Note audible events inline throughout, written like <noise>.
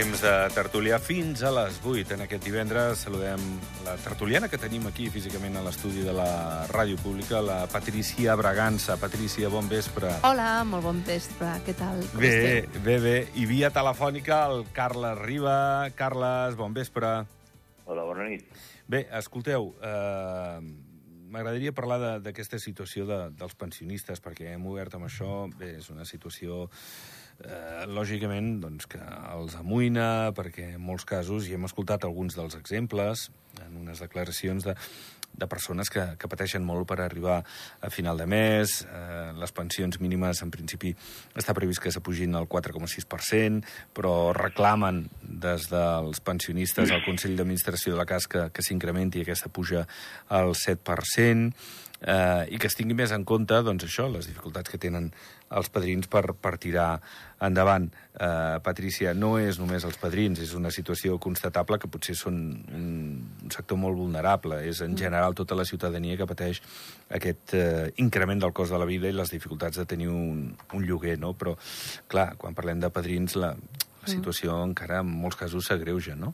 Temps de tertúlia fins a les 8. En aquest divendres saludem la tertuliana que tenim aquí físicament a l'estudi de la Ràdio Pública, la Patricia Bragança. Patricia, bon vespre. Hola, molt bon vespre. Què tal? Com Bé, esteu? bé, bé. I via telefònica el Carles Riba. Carles, bon vespre. Hola, bona nit. Bé, escolteu, eh, m'agradaria parlar de- d'aquesta situació de, dels pensionistes, perquè hem obert amb això. Bé, és una situació, eh, lògicament, doncs, que els amoïna, perquè en molts casos, i hem escoltat alguns dels exemples, en unes declaracions de, de persones que, que pateixen molt per arribar a final de mes. Eh, les pensions mínimes, en principi, està previst que s'apugin al 4,6%, però reclamen des dels pensionistes al Consell d'Administració de la CAS que, s'incrementi aquesta puja al 7%, eh, i que es tingui més en compte doncs, això, les dificultats que tenen els padrins per, per tirar endavant. Eh, Patrícia, no és només els padrins, és una situació constatable que potser són un, un sector molt vulnerable. És en general tota la ciutadania que pateix aquest eh, increment del cost de la vida i les dificultats de tenir un, un lloguer, no? Però, clar, quan parlem de padrins, la, la situació encara en molts casos s'agreuja, no?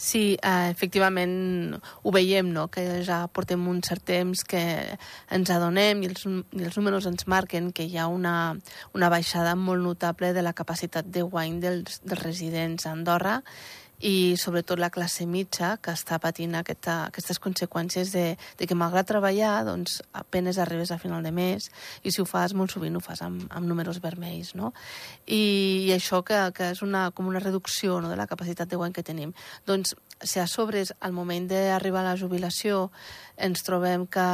Sí, eh, efectivament ho veiem, no? que ja portem un cert temps que ens adonem i els, i els números ens marquen que hi ha una, una baixada molt notable de la capacitat de guany dels, dels residents a Andorra i sobretot la classe mitja que està patint aquesta, aquestes conseqüències de, de que malgrat treballar doncs apenes arribes a final de mes i si ho fas molt sovint ho fas amb, amb números vermells no? I, i això que, que és una, com una reducció no, de la capacitat de guany que tenim doncs si a sobre al moment d'arribar a la jubilació ens trobem que,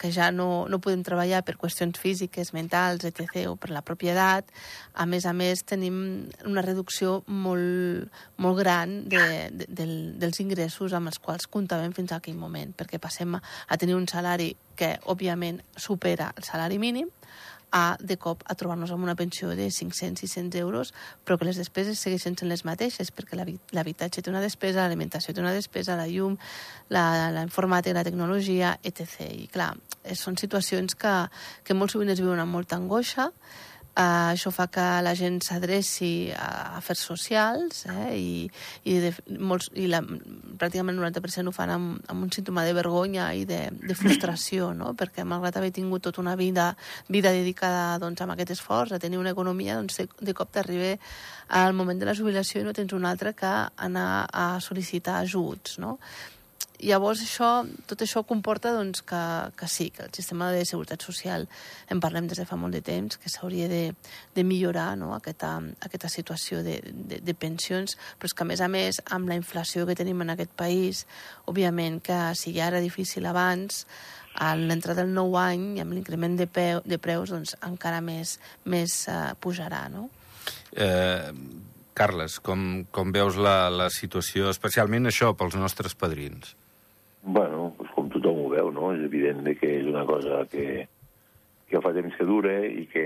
que ja no, no podem treballar per qüestions físiques, mentals, etc., o per la propietat, a més a més tenim una reducció molt, molt gran de, de, del, dels ingressos amb els quals comptàvem fins a aquell moment, perquè passem a, a tenir un salari que, òbviament, supera el salari mínim, a, de cop, a trobar-nos amb una pensió de 500-600 euros, però que les despeses segueixen sent les mateixes, perquè l'habi- l'habitatge té una despesa, l'alimentació té una despesa, la llum, la, la informàtica, la tecnologia, etc. I, clar, són situacions que, que molt sovint es viuen amb molta angoixa, Uh, això fa que la gent s'adreci a afers socials eh, i, i, de, molts, i la, pràcticament el 90% ho fan amb, amb un símptoma de vergonya i de, de frustració, no? perquè malgrat haver tingut tota una vida, vida dedicada doncs, a aquest esforç, a tenir una economia, doncs, de, de cop t'arriba al moment de la jubilació i no tens un altre que anar a sol·licitar ajuts. No? Llavors, això, tot això comporta doncs, que, que sí, que el sistema de seguretat social, en parlem des de fa molt de temps, que s'hauria de, de millorar no? aquesta, aquesta situació de, de, de pensions, però és que, a més a més, amb la inflació que tenim en aquest país, òbviament que si ja era difícil abans, a l'entrada del nou any i amb l'increment de, peu, de preus, doncs encara més, més uh, pujarà, no? Eh, Carles, com, com veus la, la situació, especialment això pels nostres padrins? Bueno, doncs com tothom ho veu, no? És evident de que és una cosa que, que fa temps que dura i que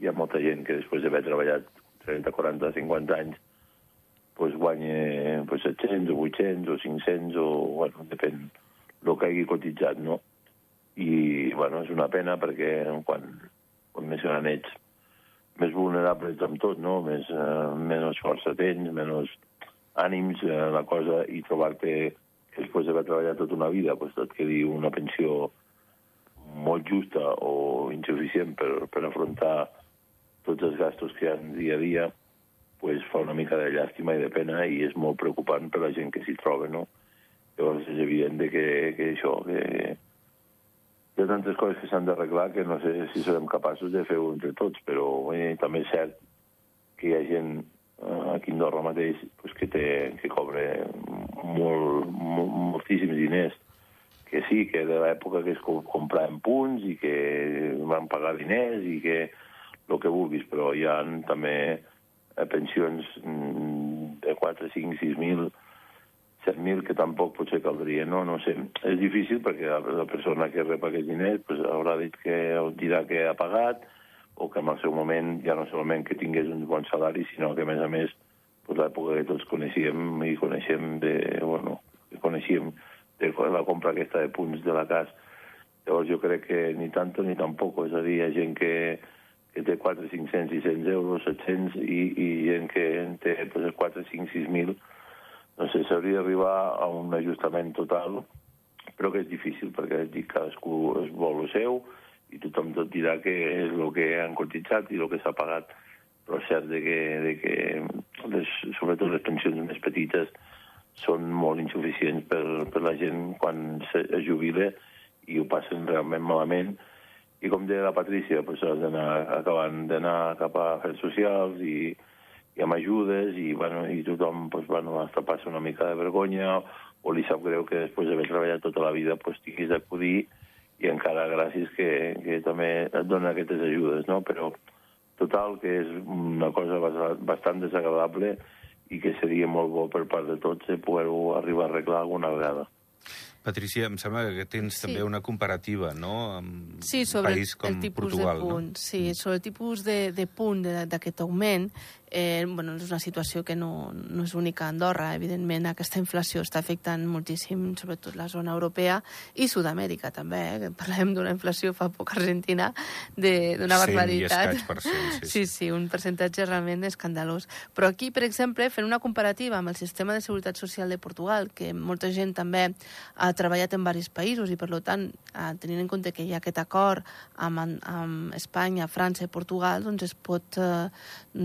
hi ha molta gent que després d'haver treballat 30, 40, 50 anys pues guanya pues 700 o 800 o 500 o, bueno, depèn el que hagi cotitzat, no? I, bueno, és una pena perquè quan, quan més gran ets, més vulnerable ets amb tot, no? Més, eh, menys força tens, menys ànims, eh, la cosa, i trobar-te després d'haver treballat tota una vida pues, et quedi una pensió molt justa o insuficient per, per afrontar tots els gastos que hi ha dia a dia, pues, fa una mica de llàstima i de pena i és molt preocupant per la gent que s'hi troba, no? Llavors és evident de que, que això, que hi ha tantes coses que s'han d'arreglar que no sé si serem capaços de fer-ho entre tots, però eh, també és cert que hi ha gent aquí a Andorra mateix pues, que, té, que cobra molt, molt, moltíssims diners que sí, que de l'època que es co- compraven punts i que van pagar diners i que el que vulguis, però hi ha també eh, pensions mm, de 4, 5, 6 mil, 7 mil que tampoc potser caldria, no? No sé, és difícil perquè la, la persona que rep aquests diners pues, haurà dit que dirà que ha pagat o que en el seu moment ja no solament que tingués un bon salari, sinó que a més a més pues, l'època que tots coneixíem i coneixem de, bueno, coneixíem de la compra aquesta de punts de la casa. Llavors jo crec que ni tant ni tampoc, és a dir, hi ha gent que, que té 4, 500, 600 euros, 700, i, i gent que té pues, 4, 5, 6.000. No sé, s'hauria d'arribar a un ajustament total, però que és difícil, perquè dic, cadascú es vol el seu, i tothom tot dirà que és el que han cotitzat i el que s'ha pagat. Però és cert de que, de que les, sobretot les pensions més petites són molt insuficients per, per la gent quan es jubila i ho passen realment malament i com deia la Patrícia, pues, has d'anar acabant d'anar cap a afers socials i, i amb ajudes i, bueno, i tothom pues, bueno, hasta passa una mica de vergonya o li sap greu que després d'haver treballat tota la vida pues, tinguis d'acudir i encara gràcies que, que també et donen aquestes ajudes, no? Però total, que és una cosa bastant desagradable i que seria molt bo per part de tots de poder-ho arribar a arreglar alguna vegada. Patricia, em sembla que tens sí. també una comparativa, no?, amb sí, sobre un país com el tipus Portugal, de punt, no? Sí, sobre el tipus de, de punt d'aquest augment, eh, bueno, és una situació que no, no és única a Andorra. Evidentment, aquesta inflació està afectant moltíssim, sobretot la zona europea i Sud-amèrica, també. Eh? Parlem d'una inflació fa poc argentina d'una barbaritat. 100 i per cent, sí, <laughs> sí, sí, un percentatge realment escandalós. Però aquí, per exemple, fent una comparativa amb el sistema de seguretat social de Portugal, que molta gent també ha treballat en diversos països i, per tant, eh, tenint en compte que hi ha aquest acord amb, amb Espanya, França i Portugal, doncs es pot eh,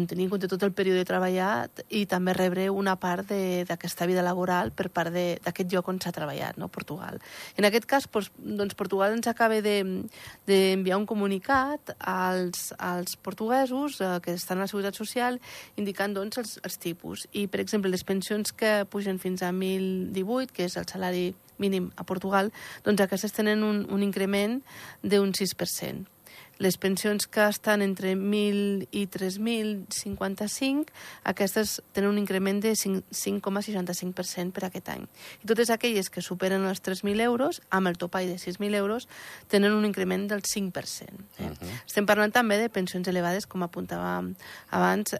tenir en compte tot el període treballat i també rebre una part d'aquesta vida laboral per part d'aquest lloc on s'ha treballat, no? Portugal. En aquest cas, doncs, doncs Portugal ens acaba d'enviar de, un comunicat als, als portuguesos eh, que estan a la Seguretat Social indicant doncs, els, els tipus. I, per exemple, les pensions que pugen fins a 1.018, que és el salari mínim a Portugal, doncs aquestes tenen un, un increment d'un 6%. Les pensions que estan entre 1.000 i 3.055, aquestes tenen un increment de 5,65% per aquest any. I totes aquelles que superen els 3.000 euros, amb el topall de 6.000 euros, tenen un increment del 5%. Eh? Uh -huh. Estem parlant també de pensions elevades, com apuntava abans,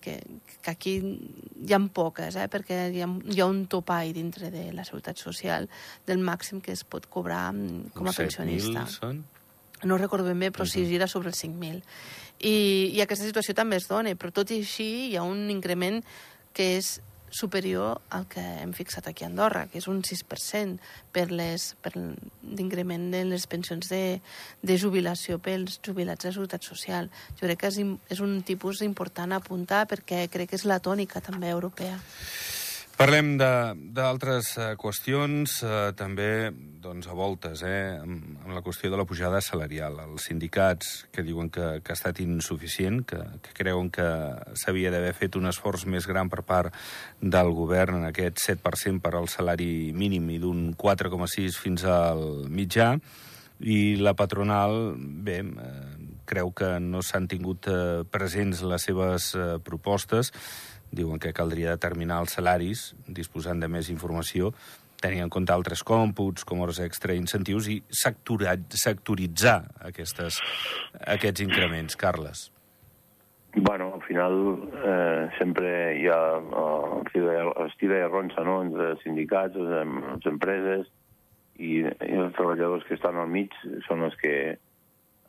que, que aquí hi ha poques, eh? perquè hi ha, hi ha un topall dintre de la Seguretat Social del màxim que es pot cobrar com a pensionista. 7.000 són? No recordo ben bé, però uh -huh. sí, gira sobre els 5.000. I, I aquesta situació també es dona, però tot i així hi ha un increment que és superior al que hem fixat aquí a Andorra, que és un 6% per les per l'increment de les pensions de, de jubilació pels jubilats de Seguretat Social. Jo crec que és, és un tipus important a apuntar perquè crec que és la tònica també europea. Parlem d'altres uh, qüestions, uh, també doncs, a voltes, eh, amb, amb la qüestió de la pujada salarial. Els sindicats que diuen que, que ha estat insuficient, que, que creuen que s'havia d'haver fet un esforç més gran per part del govern en aquest 7% per al salari mínim i d'un 4,6 fins al mitjà, i la patronal, bé, eh, creu que no s'han tingut eh, presents les seves eh, propostes, diuen que caldria determinar els salaris, disposant de més informació, tenint en compte altres còmputs, com hores extra incentius, i sectoritzar aquestes, aquests increments. Carles. Bueno, al final eh, sempre hi ha eh, estira i ronça no? entre sindicats, les, les empreses i, i els treballadors que estan al mig són els que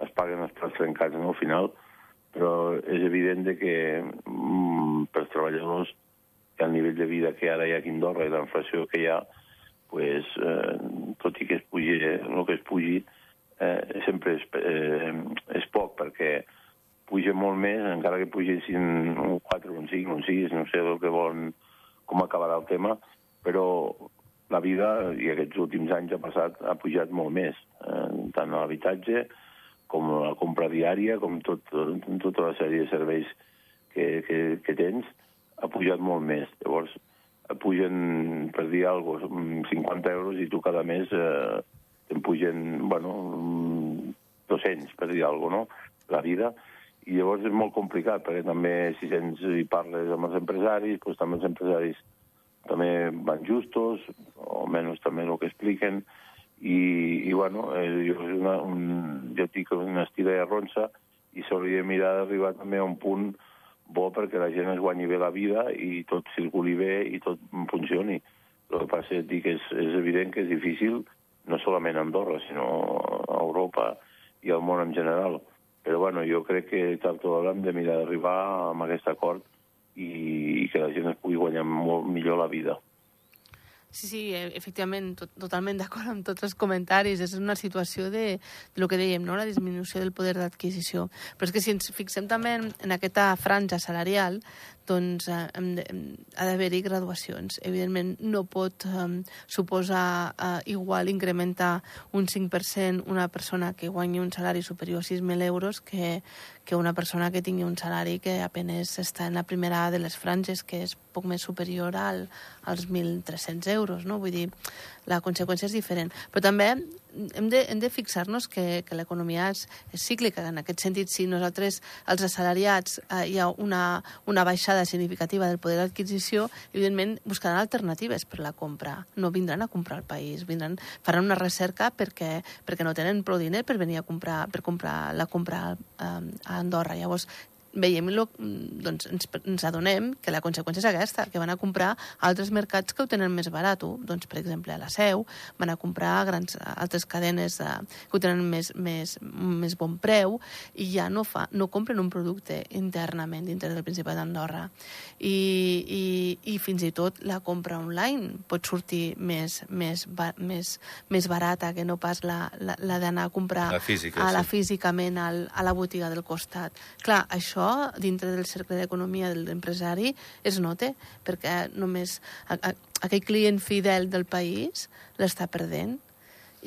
es paguen els plats trencats no? al final però és evident de que mm, pels treballadors el nivell de vida que ara hi ha a Andorra i la que hi ha, pues, eh, tot i que es pugi el que es pugi, eh, sempre és, eh, és poc, perquè puja molt més, encara que pugessin un 4, un 5, un 6, no sé el que volen, com acabarà el tema, però la vida, i aquests últims anys ha passat, ha pujat molt més, eh, tant a l'habitatge, com la compra diària, com tot, tota la sèrie de serveis que, que, que tens, ha pujat molt més. Llavors, pugen, per dir alguna cosa, 50 euros i tu cada mes eh, te'n pugen, bueno, 200, per dir alguna cosa, no? La vida. I llavors és molt complicat, perquè també si tens i parles amb els empresaris, doncs també els empresaris també van justos, o menys també el que expliquen, i, i bueno, eh, jo, una, un, jo dic una estira de ronça i s'hauria de mirar d'arribar també a un punt bo perquè la gent es guanyi bé la vida i tot circuli bé i tot funcioni. El que passa és que és, és evident que és difícil, no solament a Andorra, sinó a Europa i al món en general. Però bueno, jo crec que tal tot hem de mirar d'arribar amb aquest acord i, i que la gent es pugui guanyar molt millor la vida. Sí, sí, e, efectivament, tot, totalment d'acord amb tots els comentaris. És una situació de, de lo que dèiem, no? la disminució del poder d'adquisició. Però és que si ens fixem també en aquesta franja salarial, doncs eh, hem de, hem, ha d'haver-hi graduacions. Evidentment, no pot eh, suposar eh, igual incrementar un 5% una persona que guanyi un salari superior a 6.000 euros que, que una persona que tingui un salari que apenes està en la primera de les franges, que és poc més superior al, als 1.300 euros, no? Vull dir, la conseqüència és diferent. Però també hem de, hem de fixar-nos que, que l'economia és, és cíclica. En aquest sentit, si nosaltres, els assalariats, eh, hi ha una, una baixada significativa del poder d'adquisició, evidentment buscaran alternatives per la compra. No vindran a comprar el país, vindran, faran una recerca perquè, perquè no tenen prou diner per venir a comprar, per comprar la compra eh, a Andorra. Llavors, veiem, lo, doncs ens, ens adonem que la conseqüència és aquesta, que van a comprar altres mercats que ho tenen més barat. Doncs, per exemple, a la Seu van a comprar grans, altres cadenes eh, que ho tenen més, més, més bon preu i ja no, fa, no compren un producte internament dintre del Principat d'Andorra. I, i, I fins i tot la compra online pot sortir més, més, ba, més, més barata que no pas la, la, la d'anar a comprar la física, a la sí. físicament al, a la botiga del costat. Clar, això dintre del cercle d'economia de l'empresari es nota, perquè només a, a, aquell client fidel del país l'està perdent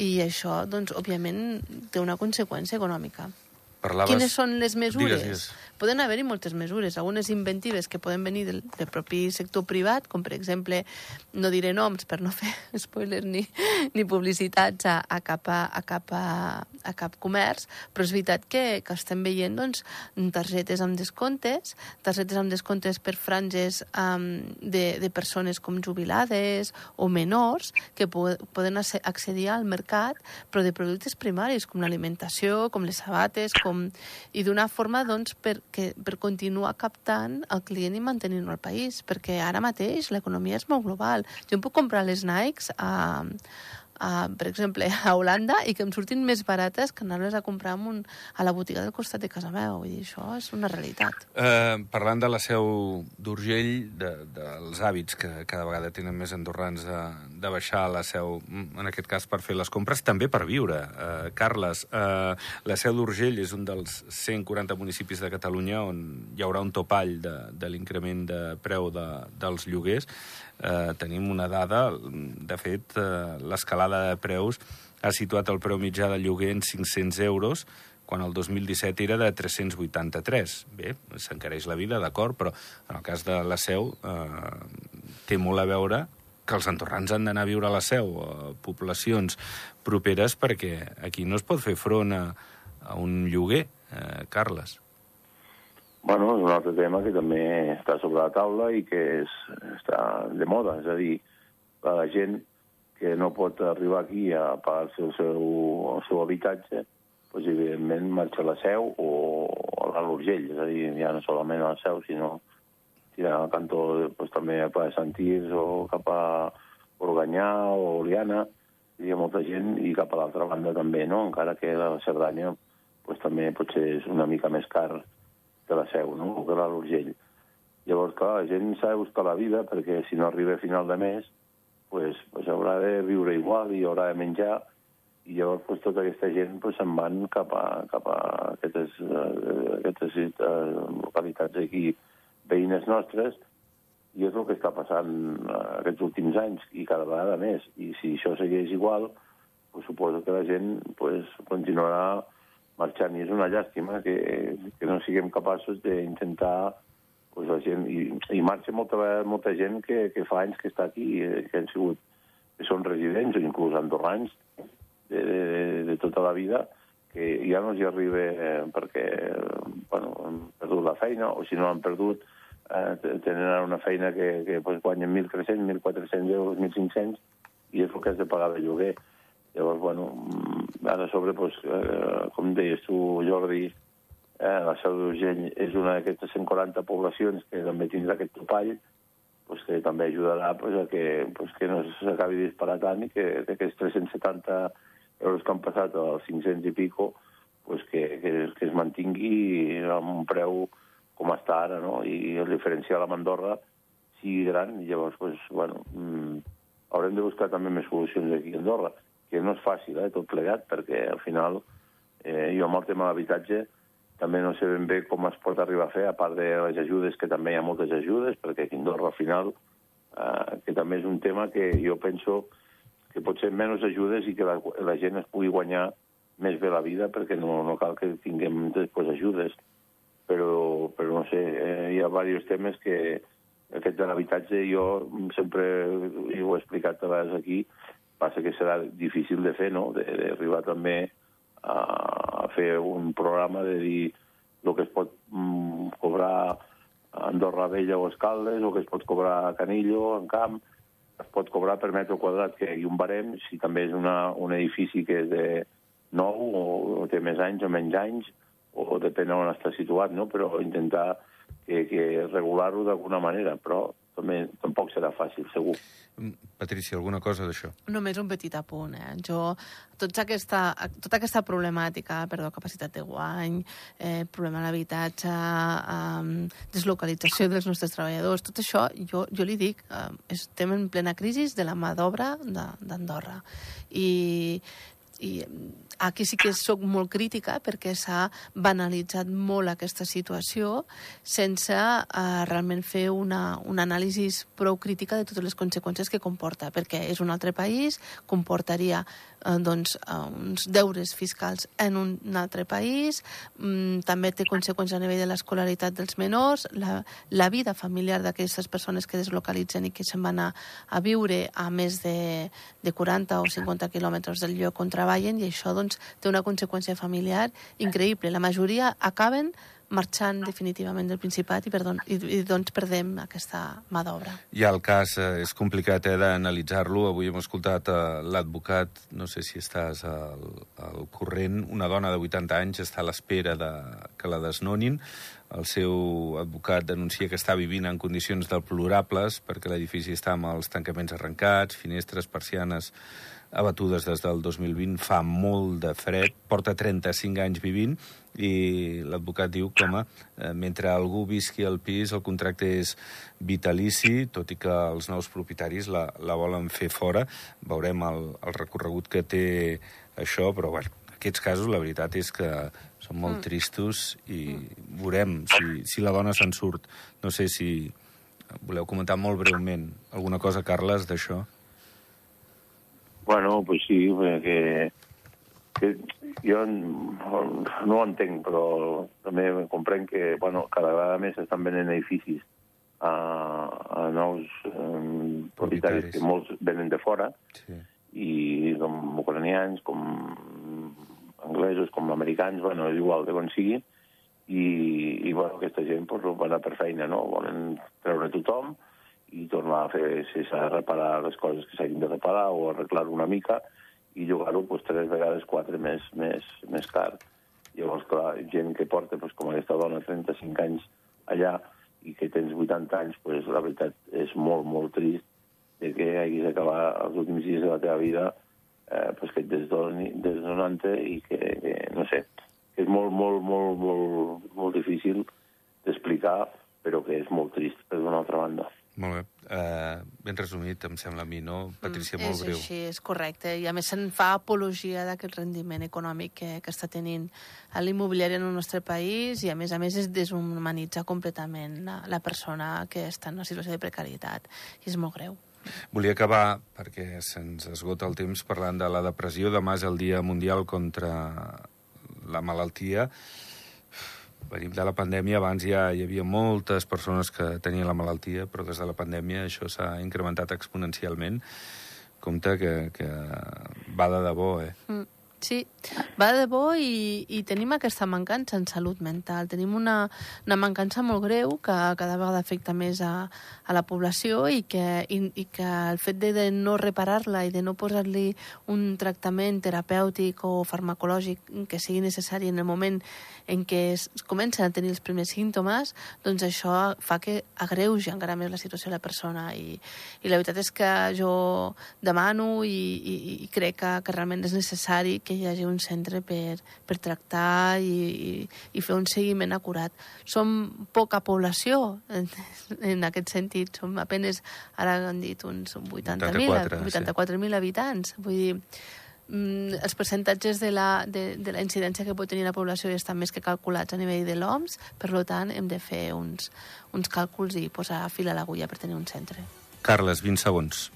i això, doncs, òbviament, té una conseqüència econòmica. Parlaves... Quines són les mesures? Digues, digues. Poden haver-hi moltes mesures, algunes inventives que poden venir del, del propi sector privat, com per exemple, no diré noms per no <laughs> fer spoilers ni, ni publicitats a, a, cap, a, a, cap, a, a cap comerç, però és veritat que, que estem veient doncs, targetes amb descomptes, targetes amb descomptes per franges um, de, de persones com jubilades o menors que po poden accedir al mercat, però de productes primaris, com l'alimentació, com les sabates, com... i d'una forma doncs, per, que, per continuar captant el client i mantenir-lo al país, perquè ara mateix l'economia és molt global. Jo em puc comprar les Nikes a, a, per exemple, a Holanda i que em surtin més barates que anar-les a comprar un, a la botiga del costat de casa meva. Vull dir, això és una realitat. Eh, parlant de la seu d'Urgell, de, dels hàbits que cada vegada tenen més andorrans de, de baixar a la seu, en aquest cas per fer les compres, també per viure. Eh, Carles, eh, la seu d'Urgell és un dels 140 municipis de Catalunya on hi haurà un topall de, de l'increment de preu de, dels lloguers. Eh, tenim una dada, de fet, eh, l'escalada de preus ha situat el preu mitjà del lloguer en 500 euros, quan el 2017 era de 383. Bé, s'encareix la vida, d'acord, però en el cas de la Seu eh, té molt a veure que els andorrans han d'anar a viure a la Seu, a poblacions properes, perquè aquí no es pot fer front a, a un lloguer, eh, Carles. Bueno, és un altre tema que també està sobre la taula i que és, està de moda, és a dir, la gent que no pot arribar aquí a pagar-se el seu, el seu habitatge, doncs, evidentment, marxa a la Seu o a l'Urgell, és a dir, ja no solament a la Seu, sinó tirar al cantó doncs, també cap a Santís o cap a Organyà o Oliana, hi ha molta gent, i cap a l'altra banda també, no? encara que la Cerdanya doncs, també potser és una mica més car de la Seu, no? o que era l'Urgell. Llavors, clar, la gent s'ha de buscar la vida perquè si no arriba a final de mes, pues, pues haurà de viure igual i haurà de menjar i llavors pues, tota aquesta gent pues, se'n van cap a, cap a aquestes, uh, aquestes uh, localitats aquí veïnes nostres i és el que està passant uh, aquests últims anys i cada vegada més. I si això segueix igual, pues, suposo que la gent pues, continuarà marxant. I és una llàstima que, que no siguem capaços d'intentar pues, la gent, i, i marxa molta, molta gent que, que fa anys que està aquí, eh, que han sigut, que són residents o inclús andorrans de, de, de tota la vida, que ja no els hi arriba eh, perquè bueno, han perdut la feina o si no han perdut eh, tenen una feina que, que pues, guanyen 1.300, 1.400 euros, 1.500 i és el que has de pagar de lloguer. Llavors, bueno, ara a sobre, pues, eh, com deies tu, Jordi, eh, la Seu d'Urgell és una d'aquestes 140 poblacions que també tindrà aquest topall, pues, que també ajudarà pues, a que, pues, que no s'acabi disparatant i que, que aquests 370 euros que han passat als 500 i pico pues, que, que, que es mantingui mantingui amb un preu com està ara, no? I el diferencial amb Andorra sigui gran, i llavors, pues, bueno, mm, haurem de buscar també més solucions aquí a Andorra, que no és fàcil, eh, tot plegat, perquè al final, eh, jo amb el tema de l'habitatge, també no sé ben bé com es pot arribar a fer, a part de les ajudes, que també hi ha moltes ajudes, perquè aquí Andorra al final, eh, que també és un tema que jo penso que pot ser menys ajudes i que la, la gent es pugui guanyar més bé la vida perquè no, no cal que tinguem després ajudes. Però, però no sé, eh, hi ha diversos temes que aquest de l'habitatge jo sempre ho he explicat a vegades aquí, passa que serà difícil de fer, no? d'arribar també a, a fer un programa de dir el que es pot mm, cobrar a Andorra Vella o Escaldes, o que es pot cobrar a Canillo, en Camp, es pot cobrar per metre quadrat que hi un barem, si també és una, un edifici que és de nou o, o té més anys o menys anys, o depèn on està situat, no? però intentar que, que regular-ho d'alguna manera, però també tampoc serà fàcil, segur. Mm, Patricia, alguna cosa d'això? Només un petit apunt. Eh? Jo, tots aquesta, tota aquesta problemàtica, perdó, capacitat de guany, eh, problema de l'habitatge, eh, deslocalització dels nostres treballadors, tot això, jo, jo li dic, eh, estem en plena crisi de la mà d'obra d'Andorra. I, I aquí sí que sóc molt crítica perquè s'ha banalitzat molt aquesta situació sense eh, realment fer una, una anàlisi prou crítica de totes les conseqüències que comporta, perquè és un altre país, comportaria eh, doncs, eh, uns deures fiscals en un, altre país, mm, també té conseqüències a nivell de l'escolaritat dels menors, la, la vida familiar d'aquestes persones que deslocalitzen i que se'n van a, a viure a més de, de 40 o 50 quilòmetres del lloc on treballen i això doncs, té una conseqüència familiar increïble. La majoria acaben marxant definitivament del Principat i, perdó, i, i doncs perdem aquesta mà d'obra. I el cas eh, és complicat eh, d'analitzar-lo. Avui hem escoltat eh, l'advocat, no sé si estàs al, al corrent, una dona de 80 anys està a l'espera de que la desnonin. El seu advocat denuncia que està vivint en condicions deplorables perquè l'edifici està amb els tancaments arrencats, finestres, persianes abatudes des del 2020, fa molt de fred, porta 35 anys vivint i l'advocat diu que, home, eh, mentre algú visqui al pis, el contracte és vitalici, tot i que els nous propietaris la, la volen fer fora. Veurem el, el recorregut que té això, però, bueno, aquests casos la veritat és que són molt mm. tristos i mm. veurem si, si la dona se'n surt. No sé si voleu comentar molt breument alguna cosa, Carles, d'això. Bueno, pues sí, que, que jo no ho entenc, però també comprenc que bueno, cada vegada més estan venent edificis a, a nous um, propietaris que molts venen de fora, sí. i com ucranians, com anglesos, com americans, bueno, és igual de on sigui, i, i bueno, aquesta gent pues, va anar per feina, no? Volen treure tothom, i tornar a fer, si s'ha de reparar les coses que s'hagin de reparar o arreglar una mica i llogar-ho pues, tres vegades quatre més, més, més car. Llavors, clar, gent que porta, pues, com aquesta dona, 35 anys allà i que tens 80 anys, pues, la veritat és molt, molt trist de que haguis d'acabar els últims dies de la teva vida eh, pues, que et desdoni, desdonant-te i que, que, no sé, que és molt, molt, molt, molt, molt difícil d'explicar, però que és molt trist, per d'una altra banda. Molt bé. Uh, ben resumit, em sembla a mi, no? Patrícia, mm, molt breu. És així, és correcte. I a més se'n fa apologia d'aquest rendiment econòmic que, que està tenint l'immobiliari en el nostre país i a més a més es deshumanitza completament la, la persona que està en una situació de precarietat. I és molt greu. Volia acabar, perquè se'ns esgota el temps, parlant de la depressió. Demà és el Dia Mundial contra la malaltia venim de la pandèmia, abans ja hi havia moltes persones que tenien la malaltia, però des de la pandèmia això s'ha incrementat exponencialment. Compte que, que va de debò, eh? Mm. Sí, va de bo i, i tenim aquesta mancança en salut mental. Tenim una, una mancança molt greu que cada vegada afecta més a, a la població i que, i, i que el fet de, de no reparar-la i de no posar-li un tractament terapèutic o farmacològic que sigui necessari en el moment en què es comencen a tenir els primers símptomes, doncs això fa que agreugi encara més la situació de la persona. I, i la veritat és que jo demano i, i, i crec que, que realment és necessari que hi hagi un centre per, per tractar i, i, i fer un seguiment acurat. Som poca població en, en aquest sentit, som apenes, ara han dit, uns 80.000 84, 84 sí. habitants. Vull dir, mm, els percentatges de la, de, de la incidència que pot tenir la població estan més que calculats a nivell de l'OMS, per tant hem de fer uns, uns càlculs i posar fil a l'agulla per tenir un centre. Carles, 20 segons.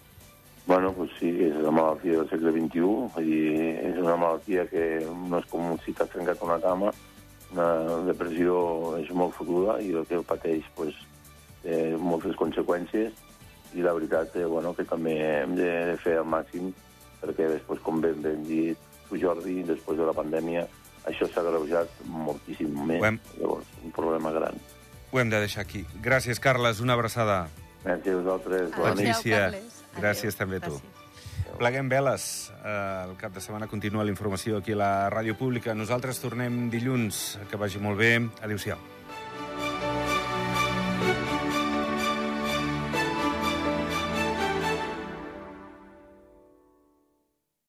Bueno, pues sí, és una malaltia del segle XXI i és una malaltia que no és com si t'has trencat una cama, una depressió és molt fotuda i el que pateix pues, té moltes conseqüències i la veritat eh, bueno, que també hem de fer el màxim perquè després, com ben, ben dit tu, Jordi, després de la pandèmia, això s'ha agreujat moltíssim més. Hem... Llavors, un problema gran. Ho hem de deixar aquí. Gràcies, Carles. Una abraçada. Gràcies a vosaltres. Bona nit. Gràcies també a tu. Gràcies. Pleguem veles. El cap de setmana continua la informació aquí a la Ràdio Pública. Nosaltres tornem dilluns. Que vagi molt bé. Adéu-siau.